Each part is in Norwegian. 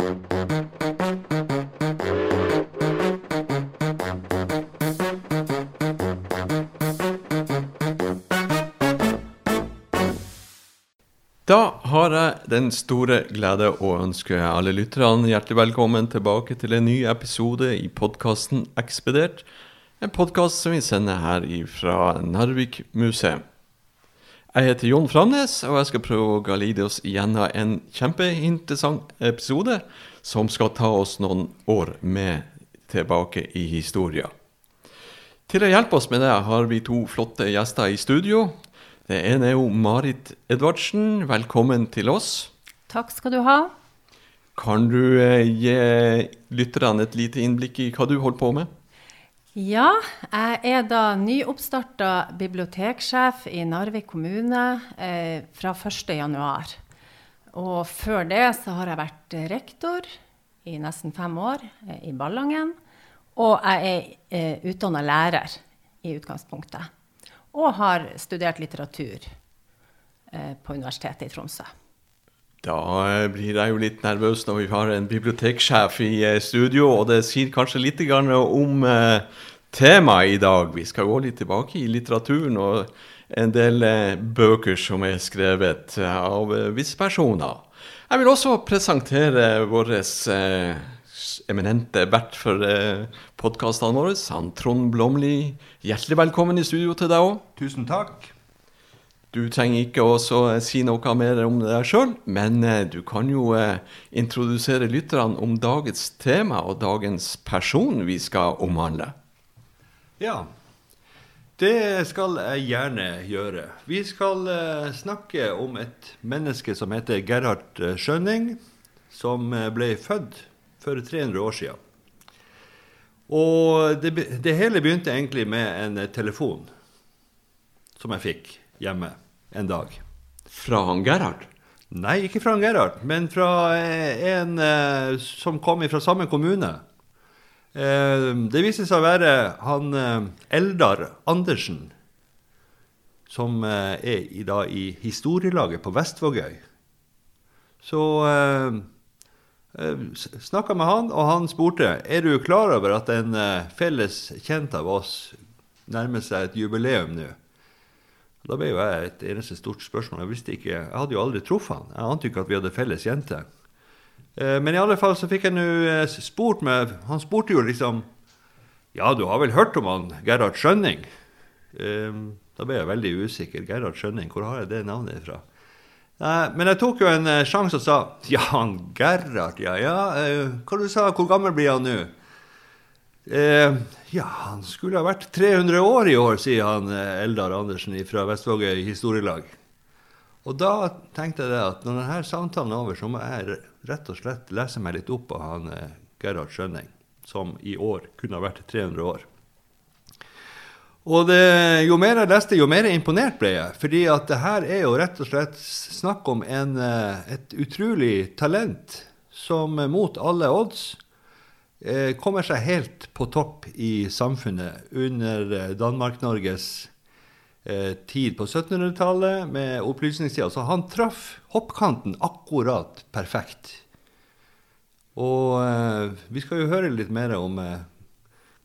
Da har jeg den store glede å ønske alle lytterne hjertelig velkommen tilbake til en ny episode i podkasten Ekspedert. En podkast som vi sender her fra Narvik museum. Jeg heter Jon Framnes, og jeg skal prøve å galide oss gjennom en kjempeinteressant episode som skal ta oss noen år med tilbake i historia. Til å hjelpe oss med det har vi to flotte gjester i studio. Det ene er jo Marit Edvardsen. Velkommen til oss. Takk skal du ha. Kan du eh, gi lytterne et lite innblikk i hva du holder på med? Ja, jeg er da nyoppstarta biblioteksjef i Narvik kommune eh, fra 1.1. Og før det så har jeg vært rektor i nesten fem år eh, i Ballangen. Og jeg er eh, utdanna lærer i utgangspunktet og har studert litteratur eh, på Universitetet i Tromsø. Da eh, blir jeg jo litt nervøs når vi har en biblioteksjef i eh, studio, og det sier kanskje litt om eh, temaet i dag. Vi skal gå litt tilbake i litteraturen og en del bøker som er skrevet av visse personer. Jeg vil også presentere vår eminente vert for podkastene våre, han Trond Blomli. Hjertelig velkommen i studio til deg òg. Tusen takk. Du trenger ikke også eh, si noe mer om deg sjøl, men eh, du kan jo eh, introdusere lytterne om dagens tema og dagens person vi skal omhandle. Ja, det skal jeg gjerne gjøre. Vi skal snakke om et menneske som heter Gerhard Skjønning, som ble født for 300 år siden. Og det, det, hele begynte egentlig med en telefon som jeg fikk hjemme en dag. Fra han Gerhard? Nei, ikke fra han Gerhard, men fra eh, en eh, som kom fra samme kommune. Eh, det viste seg å være han eh, Eldar Andersen, som eh, er i, da, i historielaget på Vestvågøy. Så eh, Eh, Snakka med han, og han spurte er du klar over at en felles kjent av oss nærmer seg et jubileum nå. Da ble jo jeg et eneste stort spørsmål. Jeg visste ikke, jeg hadde jo aldri truffet han. Jeg ante ikke at vi hadde felles jente. Eh, men i alle fall så fikk jeg nå spurt meg Han spurte jo liksom Ja, du har vel hørt om han Gerhard Skjønning? Da ble jeg veldig usikker. Gerhard Skjønning, hvor har jeg det navnet fra? Men jeg tok jo en sjanse og sa ja, han Gerhard, ja, ja. Hva du sa Hvor gammel blir han nå? Ja, han skulle ha vært 300 år i år, sier han Eldar Andersen fra Vestvågøy historielag. Og da tenkte jeg at når denne samtalen er over, så må jeg rett og slett lese meg litt opp av han Gerhard Skjønning, som i år kunne ha vært 300 år. Og det, jo mer jeg leste, jo mer imponert ble jeg. Fordi at det her er jo rett og slett snakk om en, eh, et utrolig talent som mot alle odds eh, kommer seg helt på topp i samfunnet under eh, Danmark-Norges eh, tid på 1700-tallet med opplysningstida. Så han traff hoppkanten akkurat perfekt. Og eh, vi skal jo høre litt mer om eh,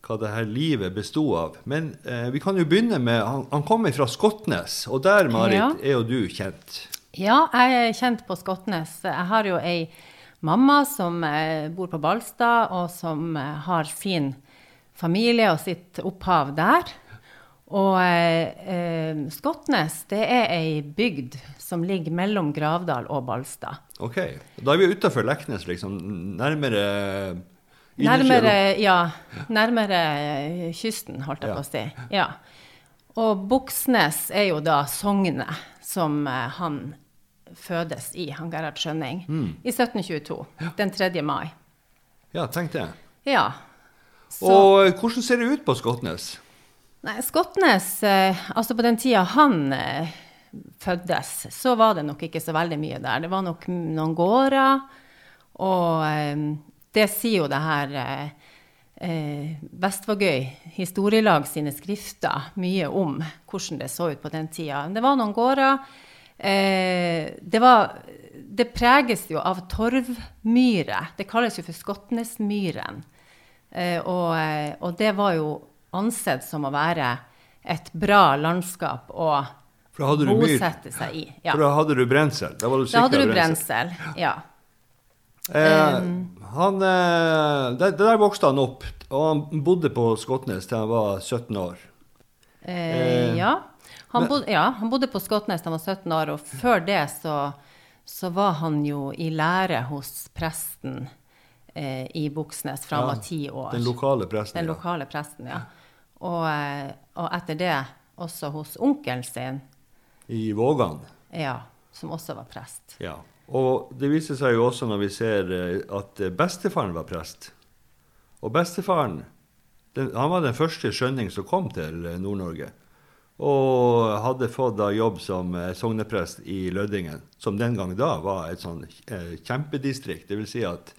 hva det her livet bestod av. Men eh, vi kan jo begynne med Han, han kommer fra Skotnes, og der, Marit, ja. er jo du kjent? Ja, jeg er kjent på Skotnes. Jeg har jo ei mamma som eh, bor på Balstad, og som eh, har sin familie og sitt opphav der. Og eh, eh, Skotnes det er ei bygd som ligger mellom Gravdal og Balstad. Ok, Da er vi utafor Leknes, liksom. Nærmere Nærmere, ja, nærmere kysten, holdt jeg på å si. Ja. Og Buksnes er jo da sognet som han fødes i, han Gerhard Skjønning, mm. i 1722. Ja. Den 3. mai. Ja, tenk det. Ja. Så, og eh, hvordan ser det ut på Skotnes? Nei, Skotnes Altså, på den tida han fødtes, så var det nok ikke så veldig mye der. Det var nok noen gårder. Og det sier jo det her eh, eh, Vestvågøy historielag sine skrifter mye om hvordan det så ut på den tida. Det var noen gårder. Eh, det var Det preges jo av torvmyre. Det kalles jo for Skotnesmyren. Eh, og, eh, og det var jo ansett som å være et bra landskap å bosette seg i. Ja. For da hadde du brensel. Da, var du Da hadde du brensel. Ja. Eh, han, eh, der, der vokste han opp, og han bodde på Skotnes til han var 17 år. Eh, Eh, ja. Han bodde, ja. Han bodde på Skotnes da han var 17 år, og før det så, så var han jo i lære hos presten eh, i Buksnes fra han var ti år. Den lokale presten. Den lokale presten, ja. Og, eh, og etter det også hos onkelen sin, I Vågan. ja, som også var prest. Ja. Og det viser seg jo også når vi ser eh, at eh, bestefaren var prest. Og bestefaren den, han var den første skjønning som kom til Nord-Norge. Og hadde fått da jobb som eh, sogneprest i Lødingen, som den gang da var et sånn eh, kjempedistrikt. Det vil si at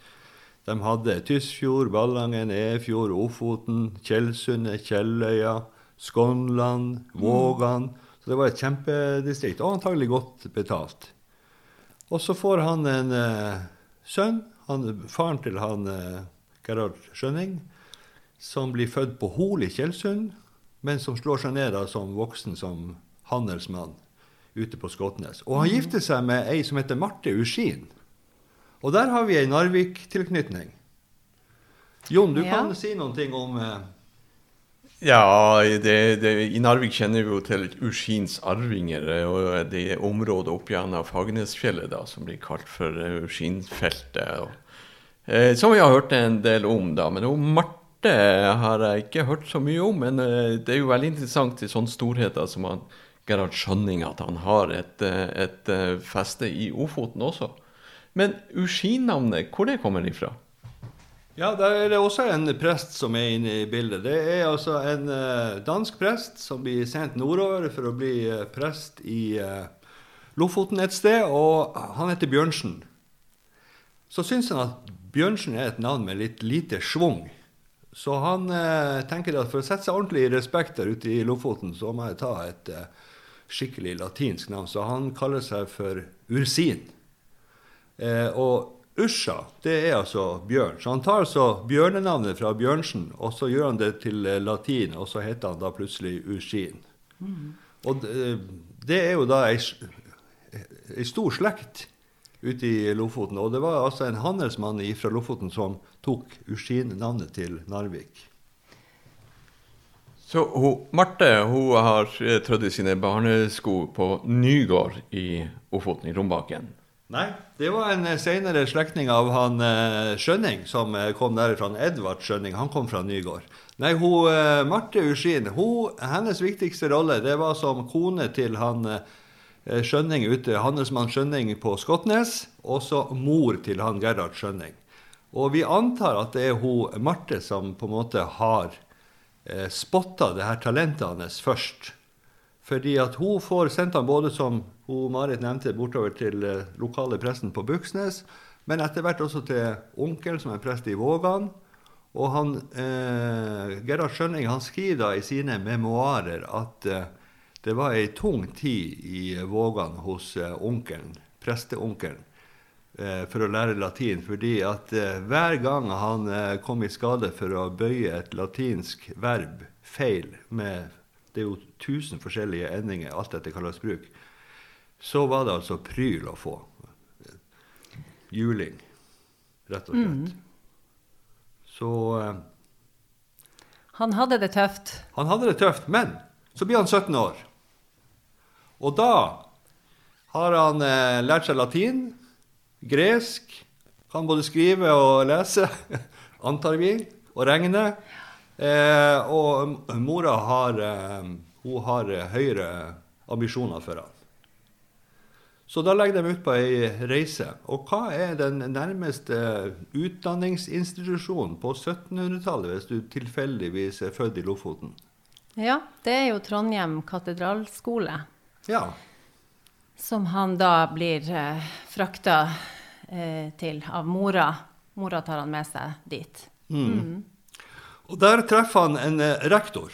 de hadde Tysfjord, Ballangen, Efjord, Ofoten, Tjeldsundet, Kjelløya, Skånland, Vågan. Så det var et kjempedistrikt, og antagelig godt betalt. Og så får han en uh, sønn, han, faren til han uh, Gerhard Skjønning, som blir født på Hol i Tjeldsund, men som slår seg ned da som voksen som handelsmann ute på Skotnes. Og han gifter seg med ei som heter Marte Uskin. Og der har vi ei Narvik-tilknytning. Jon, du Ja. kan si noen ting om eh, Ja, det, det, i Narvik kjenner vi jo til Uskins arvinger og det området opp gjennom Fagernesfjellet da, som blir kalt for eh, Uskinfeltet. og, Eh, som vi har hørt en del om, da. Men hun Marte har jeg ikke hørt så mye om. Men eh, det er jo veldig interessant i sånne storheter som han Gerhard Skjønning, at han har et, eh, et eh, feste i Ofoten også. Men Uskin-navnet, hvor det kommer ifra? Ja, der er det også en prest som er inne i bildet. Det er altså en dansk prest som blir sendt nordover for å bli prest i Lofoten et sted, og han heter Bjørnsen. Så syns han at Bjørnsen er et navn med litt lite schwung. Så han eh, tenker at for å sette seg ordentlig i respekt der ute i Lofoten, så må jeg ta et eh, skikkelig latinsk navn. Så han kaller seg for Ursin. Eh, og Usha, det er altså bjørn. Så han tar altså bjørnenavnet fra Bjørnsen, og så gjør han det til eh, latin, og så heter han da plutselig Ursin. Og det, det er jo da ei, ei stor slekt ute i Lofoten. Og det var altså en handelsmann fra Lofoten som tok Uskin-navnet til Narvik. Så hun, Marte hun har eh, trødd i sine barnesko på Nygård i Ofoten, i Rombaken. Nei, det var en eh, senere slektning av han eh, Skjønning som kom derifra. Edvard Skjønning, han kom fra Nygård. Nei, hun, Marte Uskin, hun, hennes viktigste rolle det var som kone til han eh, Skjønning ute, handelsmann Skjønning på Skotnes, og så mor til han Gerhard Skjønning. Og vi antar at det er hun Marte som på en måte har eh, spotta det her talentet hans først. Fordi at hun får sendt han både som hun Marit nevnte, bortover til eh, lokale presten på Buksnes, men etter hvert også til onkel, som er prest i Vågan. Og han, eh, Gerhard Skjønning han skriver da i sine memoarer at eh, det var ei tung tid i Vågan hos eh, onkelen, presteonkelen, eh, for å lære latin. Fordi at eh, hver gang han kom i skade for å bøye et latinsk verb feil med Det er jo tusen forskjellige endinger, alt etter hva slags bruk. Så var det altså pryl å få. Juling, rett og slett. Så eh, Han hadde det tøft. han hadde det tøft, men så blir han 17 år. Og da har han eh, lært seg latin, gresk, kan både skrive og lese, antar vi, og regne. Eh, og mora har, eh, hun har høyere ambisjoner for han. Så da legger de ut på ei reise. Og hva er den nærmeste utdanningsinstitusjonen på 1700-tallet, hvis du tilfeldigvis er født i Lofoten? Ja, det er jo Trondheim katedralskole, Ja. som han da blir eh, frakta eh, til av mora. Mora tar han med seg dit. Og der treffer han en eh, rektor.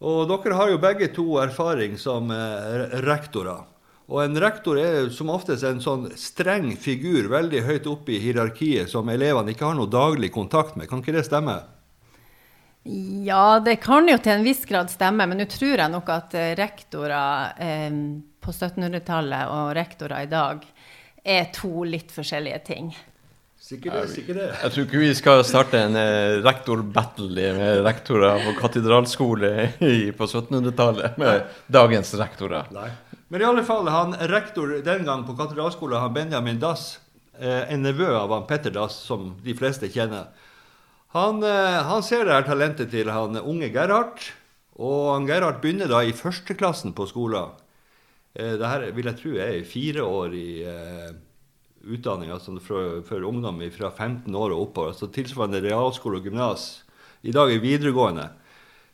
Og dere har jo begge to erfaring som eh, rektorer. Og en rektor er som oftest en sånn streng figur veldig høyt oppe i hierarkiet som elevene ikke har noe daglig kontakt med. Kan ikke det stemme? Ja, det kan jo til en viss grad stemme, men nå tror jeg nok at eh, rektorer eh, på 1700-tallet og rektorer i dag er to litt forskjellige ting. Sikkert det. sikkert det. Jeg tror ikke vi skal starte en eh, rektor-battle med rektorer på katedralskole i, på 1700-tallet med dagens rektorer. Nei. Men i alle fall, han rektor den gang på katedralskolen, han Benjamin Dass, eh, en nevø av han Petter Dass, som de fleste kjenner, han, eh, han ser det her talentet til han unge Gerhard. Og han Gerhard begynner da i førsteklassen på skolen. Eh, Dette vil jeg tro er fire år i eh, utdanning, altså for, for, ungdom fra 15 år og oppover. Altså tilsvarende realskole og gymnas. I dag er videregående.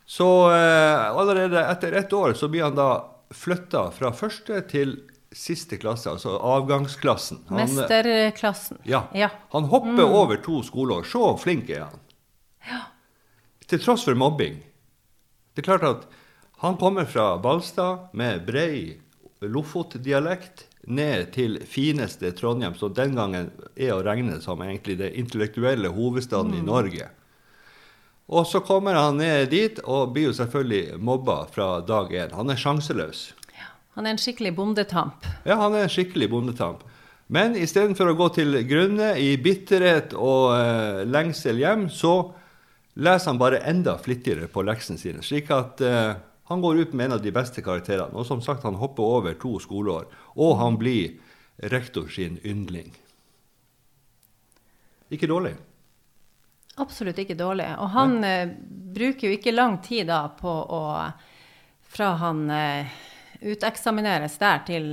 Så eh, allerede etter ett år så blir han da flytta fra første til siste klasse, altså avgangsklassen. Han, Mesterklassen. Ja. ja. Han hopper mm. over to skoleår. Så flink er han. Til tross for mobbing. Det er klart at han kommer fra Balstad med brei Lofot-dialekt ned til fineste Trondheim, som den gangen er å regne som egentlig det intellektuelle hovedstaden mm. i Norge. Og så kommer han ned dit og blir jo selvfølgelig mobba fra dag én. Han er sjanseløs. Ja, han er en skikkelig bondetamp. Ja, han er en skikkelig bondetamp. Men istedenfor å gå til grunne i bitterhet og uh, lengsel hjem, så leser han bare enda flittigere på leksene sine, slik at eh, han går ut med en av de beste karakterene. Og som sagt, han hopper over to skoleår. Og han blir rektor sin yndling. Ikke dårlig. Absolutt ikke dårlig. Og han eh, bruker jo ikke lang tid da på å Fra han eh, uteksamineres der til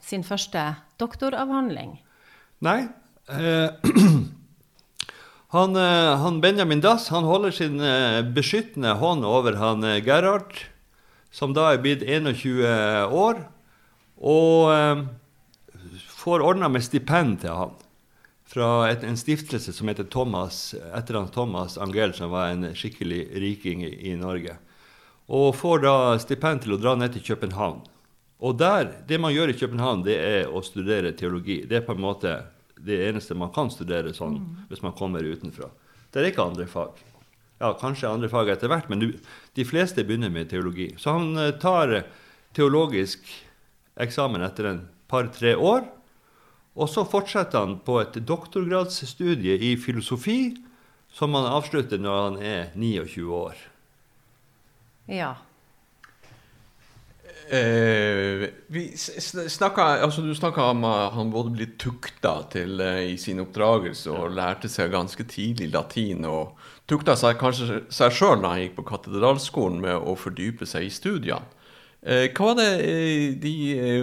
sin første doktoravhandling. Nei. Han, eh, han, Benjamin Dass han holder sin eh, beskyttende hånd over han eh, Gerhard, som da er blitt 21 år, og får ordna med stipend til han fra et, en stiftelse som heter Thomas, etter han Thomas Angell, som var en skikkelig riking i, i, Norge. Og får da stipend til å dra ned til København. Og der, det man gjør i København, det er å studere teologi. Det er på en måte det eneste man kan studere sånn mm. hvis man kommer utenfra. Det er ikke andre fag. Ja, kanskje andre fag etter hvert, men de fleste begynner med teologi. Så han eh, tar teologisk eksamen etter en par-tre år. Og så fortsetter han på et doktorgradsstudie i filosofi, som han avslutter når han er 29 år. Ja. Eh, snakket, altså du snakka om at han både ble tukta til, eh, i sin oppdragelse og lærte seg ganske tidlig latin. Og tukta seg kanskje seg sjøl da han gikk på katedralskolen med å fordype seg i studiene. Eh, hva var det uh, de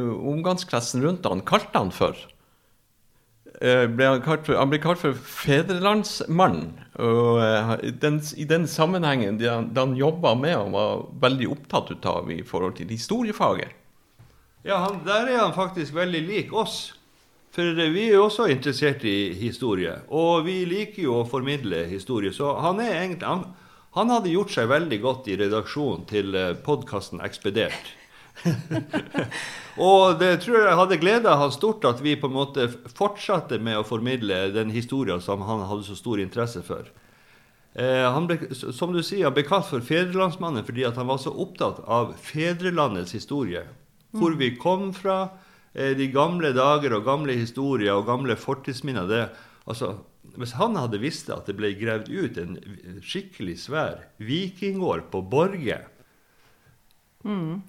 omgangsklassen rundt han kalte han for? Eh, ble han, kalt for, han ble kalt for fedrelandsmann. Og uh, den, I den sammenhengen det han, det han jobba med han var veldig opptatt av i forhold til historiefaget. Ja, han, Der er han faktisk veldig lik oss. For vi er jo også interessert i historie. Og vi liker jo å formidle historie. Så han er egentlig han, han hadde gjort seg veldig godt i redaksjonen til eh, podkasten Ekspedert. og det tror jeg hadde gleda han stort at vi på en måte fortsatte med å formidle den historien som han hadde så stor interesse for. Eh, han ble, som du sier, han ble kalt for fedrelandsmannen fordi han var så opptatt av fedrelandets historie. Hvor vi kom fra, eh, de gamle dager og gamle historier og gamle fortidsminner. Det, altså, hvis han hadde visst at det ble gravd ut en skikkelig svær Vikingår på Borge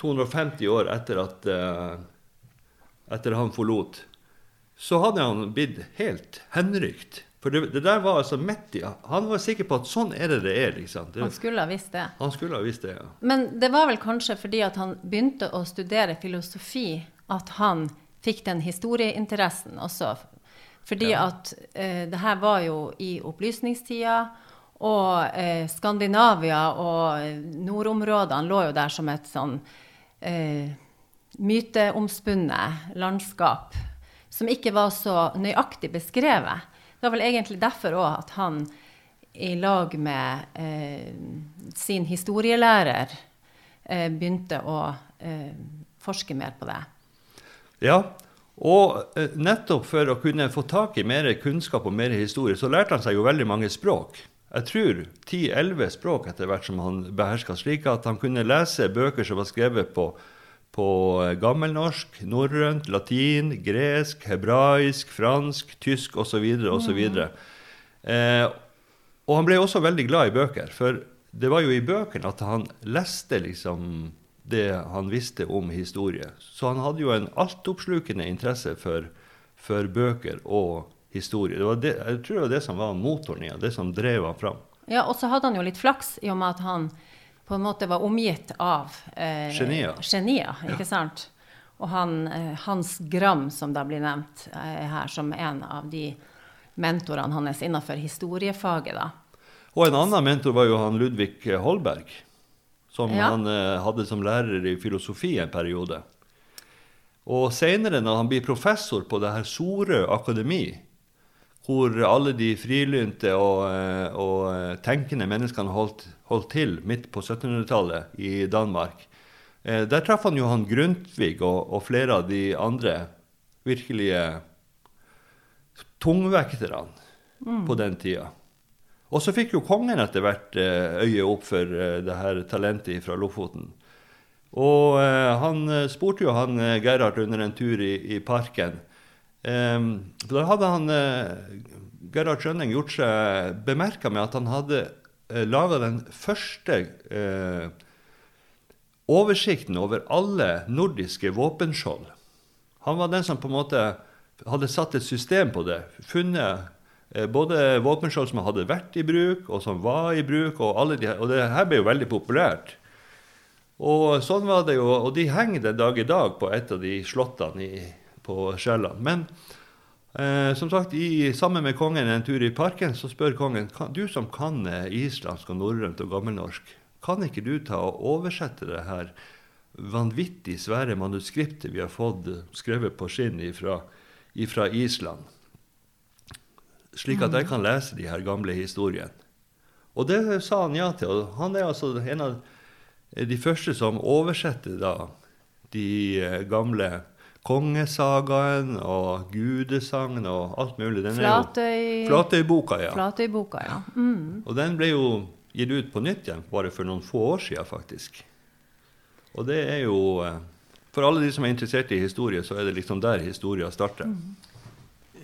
250 år etter at uh, etter han forlot, så hadde han blitt helt henrykt. For det, det, der var altså midt i Han var sikker på at sånn er det det er. liksom. Det, han skulle ha visst det. Han skulle ha visst det, ja. Men det var vel kanskje fordi at han begynte å studere filosofi at han fikk den historieinteressen også. Fordi ja. at uh, det her var jo i opplysningstida. Og eh, Skandinavia og nordområdene lå jo der som et sånn eh, myteomspunnet landskap som ikke var så nøyaktig beskrevet. Det var vel egentlig derfor òg at han i lag med eh, sin historielærer eh, begynte å eh, forske mer på det. Ja, og eh, nettopp for å kunne få tak i mer kunnskap og mer historie, så lærte han seg jo veldig mange språk. Jeg tror 10-11 språk etter hvert som han beherska, slik at han kunne lese bøker som var skrevet på, på gammelnorsk, norrønt, latin, gresk, hebraisk, fransk, tysk osv. osv. Eh, og han ble også veldig glad i bøker, for det var jo i bøkene at han leste liksom det han visste om historie. Så han hadde jo en altoppslukende interesse for, for bøker og historie. Det det, jeg tror det var det som var motoren i det som drev han fram. Ja, og så hadde han jo litt flaks i og med at han på en måte var omgitt av eh, Genier. genier, ikke sant? Og han, eh, Hans Gram, som da blir nevnt eh, her som en av de mentorene hans innenfor historiefaget, da. Og en annen mentor var jo han Ludvig Holberg, som Ja. han eh, hadde som lærer i filosofi en periode. Og senere, når han blir professor på det her Sorø akademi, hvor alle de frilynte og, eh, og eh, tenkende menneskene holdt, holdt til midt på 1700-tallet i Danmark, eh, der traff han Johan Grundtvig og, og flere av de andre virkelige tungvekterne på den tida. Og så fikk jo kongen etter hvert øyet øye opp for det her talentet fra Lofoten. Og han spurte jo han Gerhard under en tur i, i parken. Ehm, for da hadde han eh, Gerhard Schønning gjort seg bemerka med at han hadde eh, laga den første eh, oversikten over alle nordiske våpenskjold. Han var den som på en måte hadde satt et system på det. Funnet eh, både våpenskjold som hadde vært i bruk, og som var i bruk. Og, de, og det her ble jo veldig populært. Og sånn var det jo, og de henger den dag i dag på et av de slottene i, på Sjælland. Men eh, som sagt, i, sammen med kongen en tur i parken, så spør kongen kan, du som kan eh, islandsk og norrønt og gammelnorsk, kan ikke du ta og oversette det her vanvittig svære manuskriptet vi har fått eh, skrevet på skinn ifra, ifra Island, slik at jeg kan lese de her gamle historiene? Og det sa han ja til. og Han er altså en av de første som oversetter da de eh, gamle kongesagaen og gudesagn og alt mulig. Den er jo- Flatøy, Flatøyboka, ja. Flatøyboka, ja. Mm. Og den ble jo gitt ut på nytt igjen bare for noen få år siden, faktisk. Og det er jo eh, For alle de som er interessert i historie, så er det liksom der historia starter.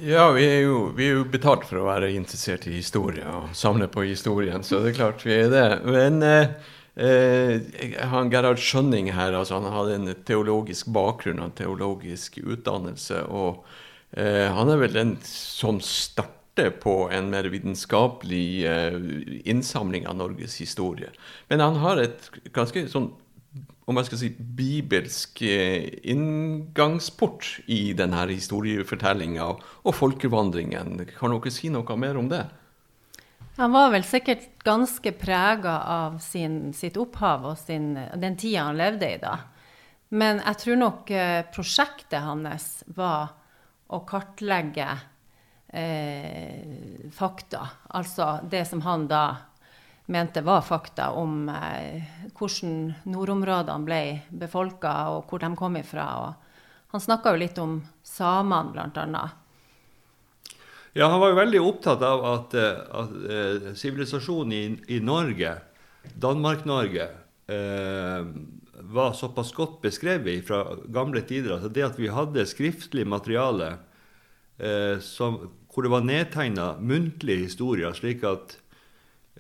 Ja, vi er, jo, vi er jo betalt for å være interessert i historie og samle på historien, så det er klart vi er det. Men eh, eh, han Gerhard Skjønning her, altså han hadde en teologisk bakgrunn og en teologisk utdannelse, og eh, han er vel den som starter på en mer vitenskapelig eh, innsamling av Norges historie. Men han har et ganske sånn om jeg skal si, bibelsk eh, inngangsport i denne historiefortellinga og folkevandringen. Kan dere si noe mer om det? Han var vel sikkert ganske prega av sin, sitt opphav og sin, den tida han levde i da. Men jeg tror nok eh, prosjektet hans var å kartlegge eh, fakta. Altså det som han da mente var fakta om eh, hvordan nordområdene ble befolka, og hvor de kom ifra. Og han snakka jo litt om samene, blant annet. Ja, han var jo veldig opptatt av at eh, eh, sivilisasjonen i, i Norge, Danmark-Norge, eh, var såpass godt beskrevet fra gamle tider. Altså det at vi hadde skriftlig materiale eh, som, hvor det var nedtegna muntlige historier, slik at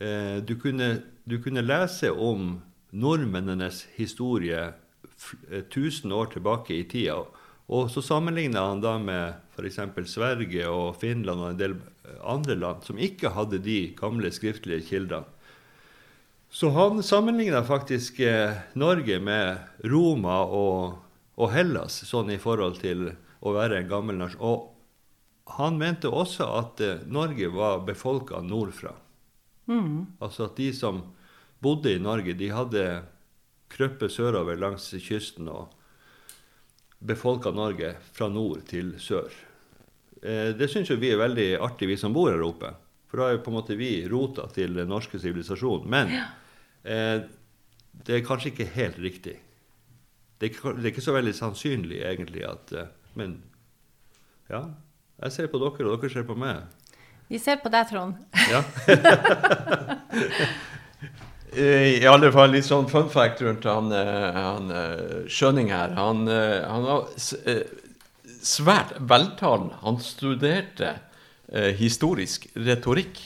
eh, du, kunne, du kunne lese om nordmennenes historie eh, 1000 år tilbake i tida. Og så sammenligna han da med f.eks. Sverige og Finland og en del eh, andre land som ikke hadde de gamle skriftlige kildene. Så han sammenligna faktisk eh, Norge med Roma og, og Hellas, sånn i forhold til å være en gammel nasjon. Og han mente også at eh, Norge var befolka nordfra. Altså at de som bodde i Norge, de hadde krøpet sørover langs kysten og befolka Norge fra nord til sør. Eh, det syns jo vi er veldig artig, vi som bor her oppe. For da er jo på en måte vi rota til den norske sivilisasjonen. Men eh, det er kanskje ikke helt riktig. Det er ikke, det er ikke så veldig sannsynlig egentlig at, eh, Men ja, jeg ser på dere, og dere ser på meg. Vi ser på deg, Trond. Ja. I alle fall litt sånn fun fact rundt han, eh, han eh, Skjønning her. Han, eh, han var svært veltalende. Han studerte historisk retorikk.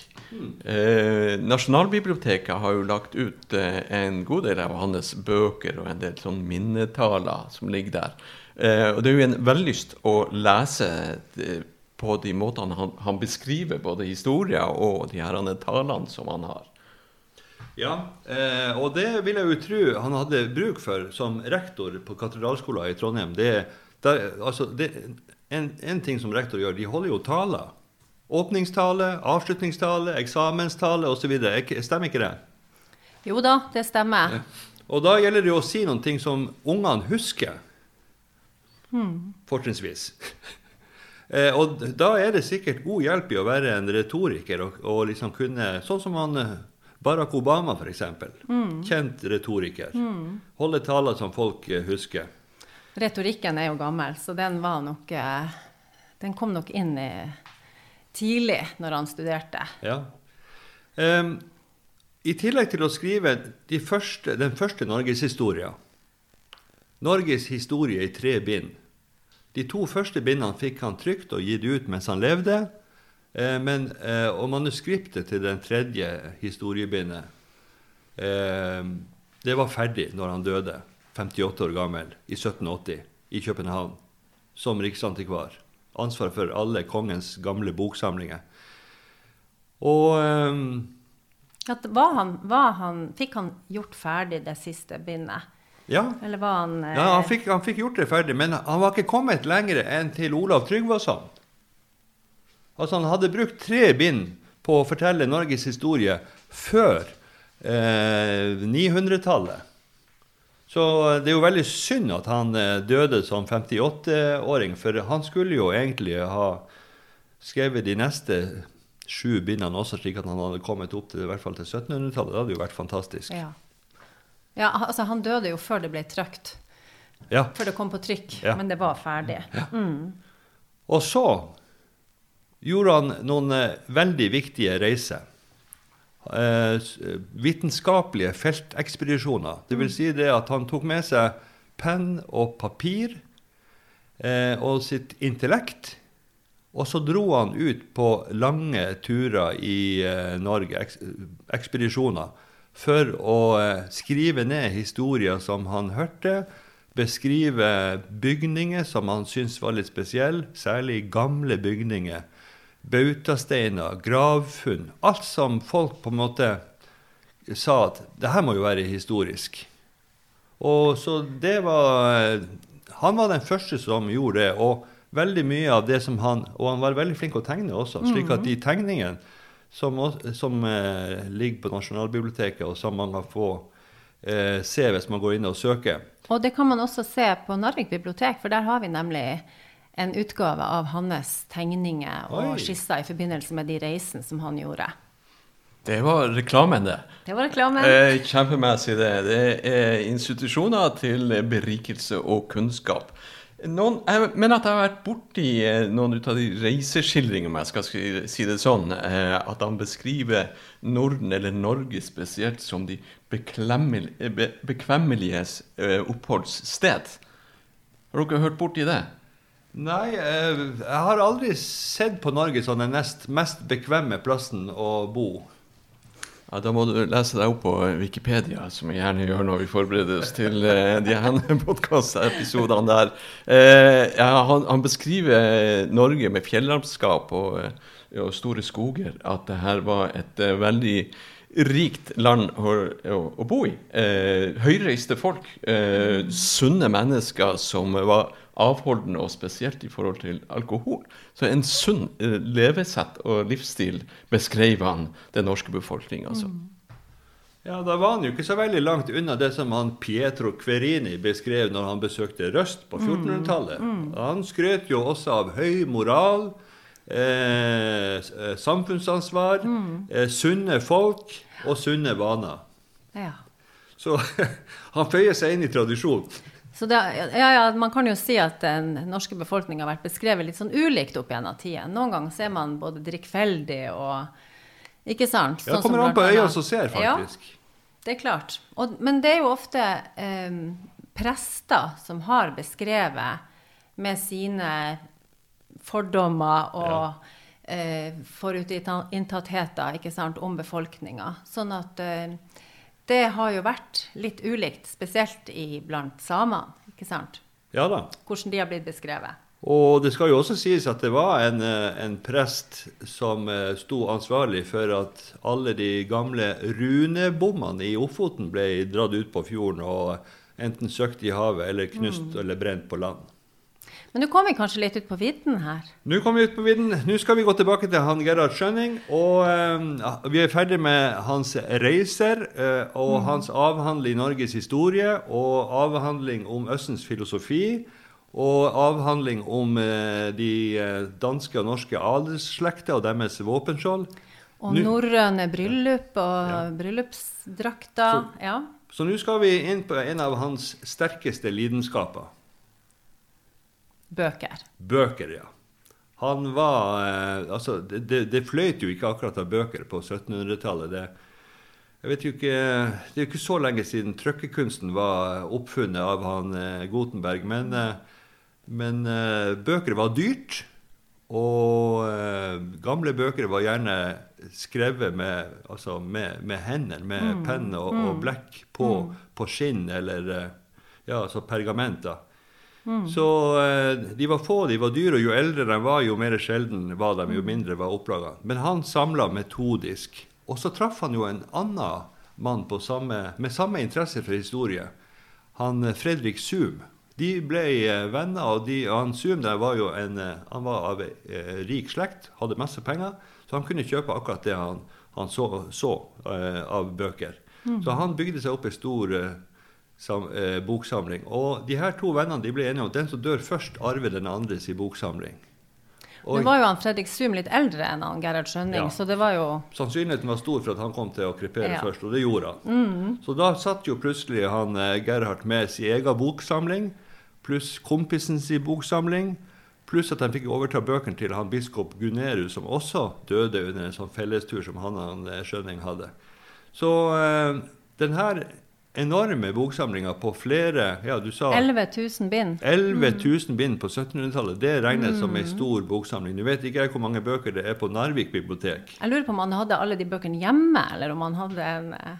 Eh, Nasjonalbiblioteket har jo lagt ut eh, en god del av hans bøker og en del sånn minnetaler som ligger der. Eh, og det er jo en vellyst å lese på de måtene han, han beskriver både historier og de her talene som han har. Ja, eh, og det vil jeg jo tro han hadde bruk for som rektor på katedralskolen i Trondheim. Det, der, altså, det, en, en ting som rektor gjør, de holder jo taler. Åpningstale, avslutningstale, eksamenstale osv. Stemmer ikke det? Jo da, det stemmer. Og da gjelder det jo å si noen ting som ungene husker. Fortrinnsvis. Eh, og da er det sikkert god hjelp i å være en retoriker og, og liksom kunne Sånn som han eh, Barack Obama, f.eks. Kjent retoriker. Holde taler som folk eh, husker. Retorikken er jo gammel, så den var nok eh, Den kom nok inn i, tidlig når han studerte. Ja. Um, I tillegg til å skrive de første, den første norgeshistoria, Norges historie i tre bind. De to første bindene fikk han trygt og gitt ut mens han levde. Eh, men, eh, og manuskriptet til den tredje historiebindet eh, det var ferdig når han døde, 58 år gammel, i 1780 i København, som riksantikvar. Ansvar for alle kongens gamle boksamlinger. Og eh, At var han, var han, fikk han gjort ferdig det siste bindet? ja, Eller var han eh, ja han, fikk, han fikk gjort det ferdig, men han var ikke kommet lenger enn til Olav Tryggvason. Altså Han hadde brukt tre bind på å fortelle Norges historie før eh, 900-tallet. Så det er jo veldig synd at han eh, døde som 58-åring, for han skulle jo egentlig ha skrevet de neste sju bindene også, slik at han hadde kommet opp til i hvert fall til 1700-tallet. Det hadde jo vært fantastisk. ja. ja, altså han døde jo før det ble trykt. Ja. Før det kom på trykk. Ja. Men det var ferdig. Og så gjorde han noen eh, veldig viktige reiser. Eh, vitenskapelige feltekspedisjoner. Det vil si det at han tok med seg penn og papir eh, og sitt intellekt. Og så dro han ut på lange turer i eh, Norge, eks ekspedisjoner, for å skrive ned historier som han hørte, beskrive bygninger som han syntes var litt spesielle, særlig gamle bygninger, bautasteiner, gravfunn, alt som folk på en måte sa at det her må jo være historisk. Og så det var Han var den første som gjorde det. Og veldig mye av det som han Og han var veldig flink å tegne også, slik at de tegningene som, som eh, ligger på Nasjonalbiblioteket, og som man kan få eh, se hvis man går inn og søker Og det kan man også se på Narvik bibliotek, for der har vi nemlig en utgave av hans tegninger og Oi. skisser i forbindelse med de reisene som han gjorde. Det var reklamen, det. Det var reklamen. Eh, kjempemessig, det. Det er institusjoner til berikelse og kunnskap. Noen, jeg mener at jeg har vært borti eh, noen ut av de reiseskildringene, om jeg skal si- det sånn, eh, at han beskriver Norden, eller Norge spesielt, som de be, bekvemmeliges eh, oppholdssted. Har dere hørt borti det? Nei, eh, jeg har aldri sett på Norge som den nest mest bekvemme plassen å bo. Ja, Da må du lese deg opp på Wikipedia, som vi gjerne gjør når vi forbereder oss til eh, de her podkastepisodene der. Eh, han, han beskriver Norge med fjellandskap og, eh, og store skoger, at det her var et eh, veldig rikt land å, å, å bo i. Eh, høyreiste folk, eh, sunne mennesker som var avholdende, og spesielt i forhold til alkohol. Så en sunn eh, levesett og livsstil beskrev han den norske befolkninga Altså. Ja, Da var han jo ikke så veldig langt unna det som han Pietro Querini beskrev når han besøkte Røst på 1400-tallet. Han skrøt jo også av høy moral, eh, samfunnsansvar, mm. eh, sunne folk og sunne vaner. Ja. Så han føyer seg inn i tradisjonen. Så det, ja, ja, man kan jo si at den norske befolkninga har vært beskrevet litt sånn ulikt opp gjennom tida. Noen ganger ser man både drikkfeldig og Ikke sant? Ja, det kommer an på øya som ser, faktisk. Ja, det er klart. Og, men det er jo ofte eh, prester som har beskrevet med sine fordommer og ja. eh, forutinntattheter om befolkninga. Sånn at eh, det har jo vært litt ulikt, spesielt i, blant samene. ikke sant? Ja da. Hvordan de har blitt beskrevet. Og det skal jo også sies at det var en, eh, en prest som eh, sto ansvarlig for at alle de gamle runebommene i Ofoten ble dratt ut på fjorden og enten søkt i havet eller knust mm. eller brent på land. Men nå kom vi kanskje litt ut på vidden her? Nå kom vi ut på vidden. Nå skal vi gå tilbake til han Gerhard Schønning, Og uh, vi er ferdig med hans reiser uh, og mm. hans avhandling i Norges historie og avhandling om Østens filosofi. Og avhandling om uh, de danske og norske adelsslekter og deres våpenskjold. Og norrøne bryllup og ja. bryllupsdrakter. Så, ja. så nå skal vi inn på en av hans sterkeste lidenskaper. Bøker. Bøker, ja. Han var eh, Altså, det, det, fløyt jo ikke akkurat av bøker på 1700-tallet. Det, jeg vet jo ikke, det er jo ikke så lenge siden trykkekunsten var oppfunnet av han eh, Gutenberg. Men, eh, men eh, bøker var dyrt. Og eh, gamle bøker var gjerne skrevet med, altså med, med hender, med mm. penn og, mm. og blekk på, mm. på, skinn eller eh, ja, altså pergament. Mm. Så eh, de var få, de var dyre, og jo eldre de var, jo mer sjelden var de, jo mindre var opplaga. Men han samla metodisk. Og så traff han jo en annen mann samme, med samme interesse for historie. Han eh, Fredrik Zoom. De ble eh, venner, og de, han Zoom var jo en, han var av eh, rik slekt, hadde masse penger, så han kunne kjøpe akkurat det han, han så, så eh, av bøker. Mm. Så han bygde seg opp en stor eh, sam, eh, boksamling. Og de her to vennene de ble enige om at den som dør først, arver den andres i boksamling. Nå var jo han Fredrik Sum litt eldre enn han Gerhard Skjønning, ja. så det var jo Sannsynligheten var stor for at han kom til å krepere ja. først, og det gjorde han. Mm. Så da satt jo plutselig han eh, Gerhard med sin egen boksamling, pluss kompisen sin boksamling, pluss at han fikk overta bøkene til han biskop Gunnerud, som også døde under en sånn fellestur som han og eh, Skjønning hadde. Så eh, den her enorme boksamlinger på flere ja, du sa 11 000 bind. 11 000 bind på 1700-tallet. Det regnes mm. som en stor boksamling. Du vet ikke hvor mange bøker det er på Narvik bibliotek. Jeg lurer på om han hadde alle de bøkene hjemme, eller om han hadde en eh,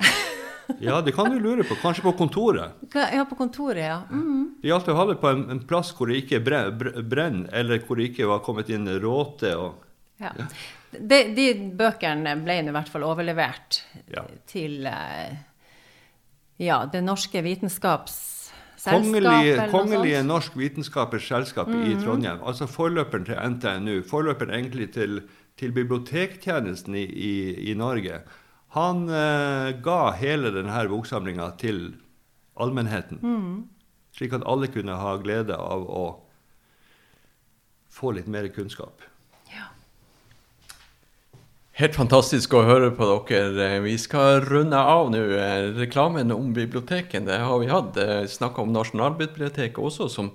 Ja, det kan du lure på. Kanskje på kontoret. Ja, på kontoret, ja. Mm. De å ha det på en, en, plass hvor det ikke brenner, eller hvor det ikke var kommet inn råte. Og, ja. ja. De, de, bøkene ble i hvert fall overlevert ja. til uh, ja, Det norske vitenskapsselskapet. Kongelige, kongelige Norsk Vitenskapers Selskap mm -hmm. i mhm. Trondheim. Altså forløperen til NTNU. Forløperen egentlig til, til bibliotektjenesten i, i, i, Norge. Han eh, ga hele denne boksamlinga til allmennheten. Mm. Slik at alle kunne ha glede av å få litt mer kunnskap. Helt fantastisk å høre på dere. Vi skal runde av nå. Reklamen om biblioteket det har vi hatt. Snakka om Nasjonalbiblioteket også, som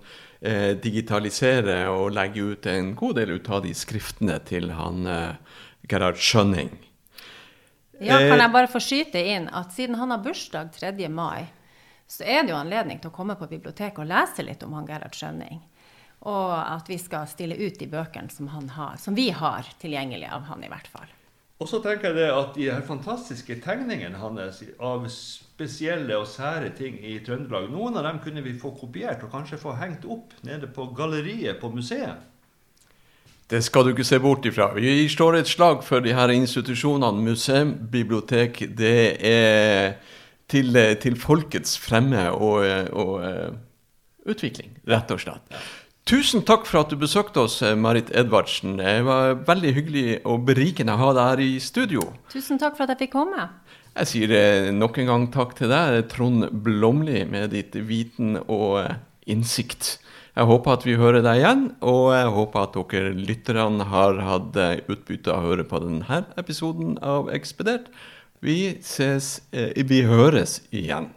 eh, digitaliserer og legger ut en god del ut av de skriftene til han eh, Gerhard Schønning. Ja, kan jeg bare få skyte inn at siden han har bursdag 3. mai, så er det jo anledning til å komme på biblioteket og lese litt om han Gerhard Schønning. Og at vi skal stille ut de bøkene som, har, som vi har tilgjengelig av han, i hvert fall. Og så tenker jeg det at de her fantastiske tegningene hans av spesielle og sære ting i Trøndelag, noen av dem kunne vi få kopiert og kanskje få hengt opp nede på galleriet på museet. Det skal du ikke se bort ifra. Vi slår et slag for de her institusjonene. Museum, bibliotek, det er til, til folkets fremme og, og, og utvikling, rett og slett. Tusen takk for at du besøkte oss, eh, Marit Edvardsen. Det var veldig hyggelig og berikende å ha deg her i studio. Tusen takk for at jeg fikk komme. Jeg sier eh, nok en gang takk til deg, Trond Blomli, med ditt viten og eh, innsikt. Jeg håper at vi hører deg igjen, og jeg håper at dere lytterne har hatt utbytte av å høre på denne episoden av Ekspedert. Vi ses Vi høres igjen.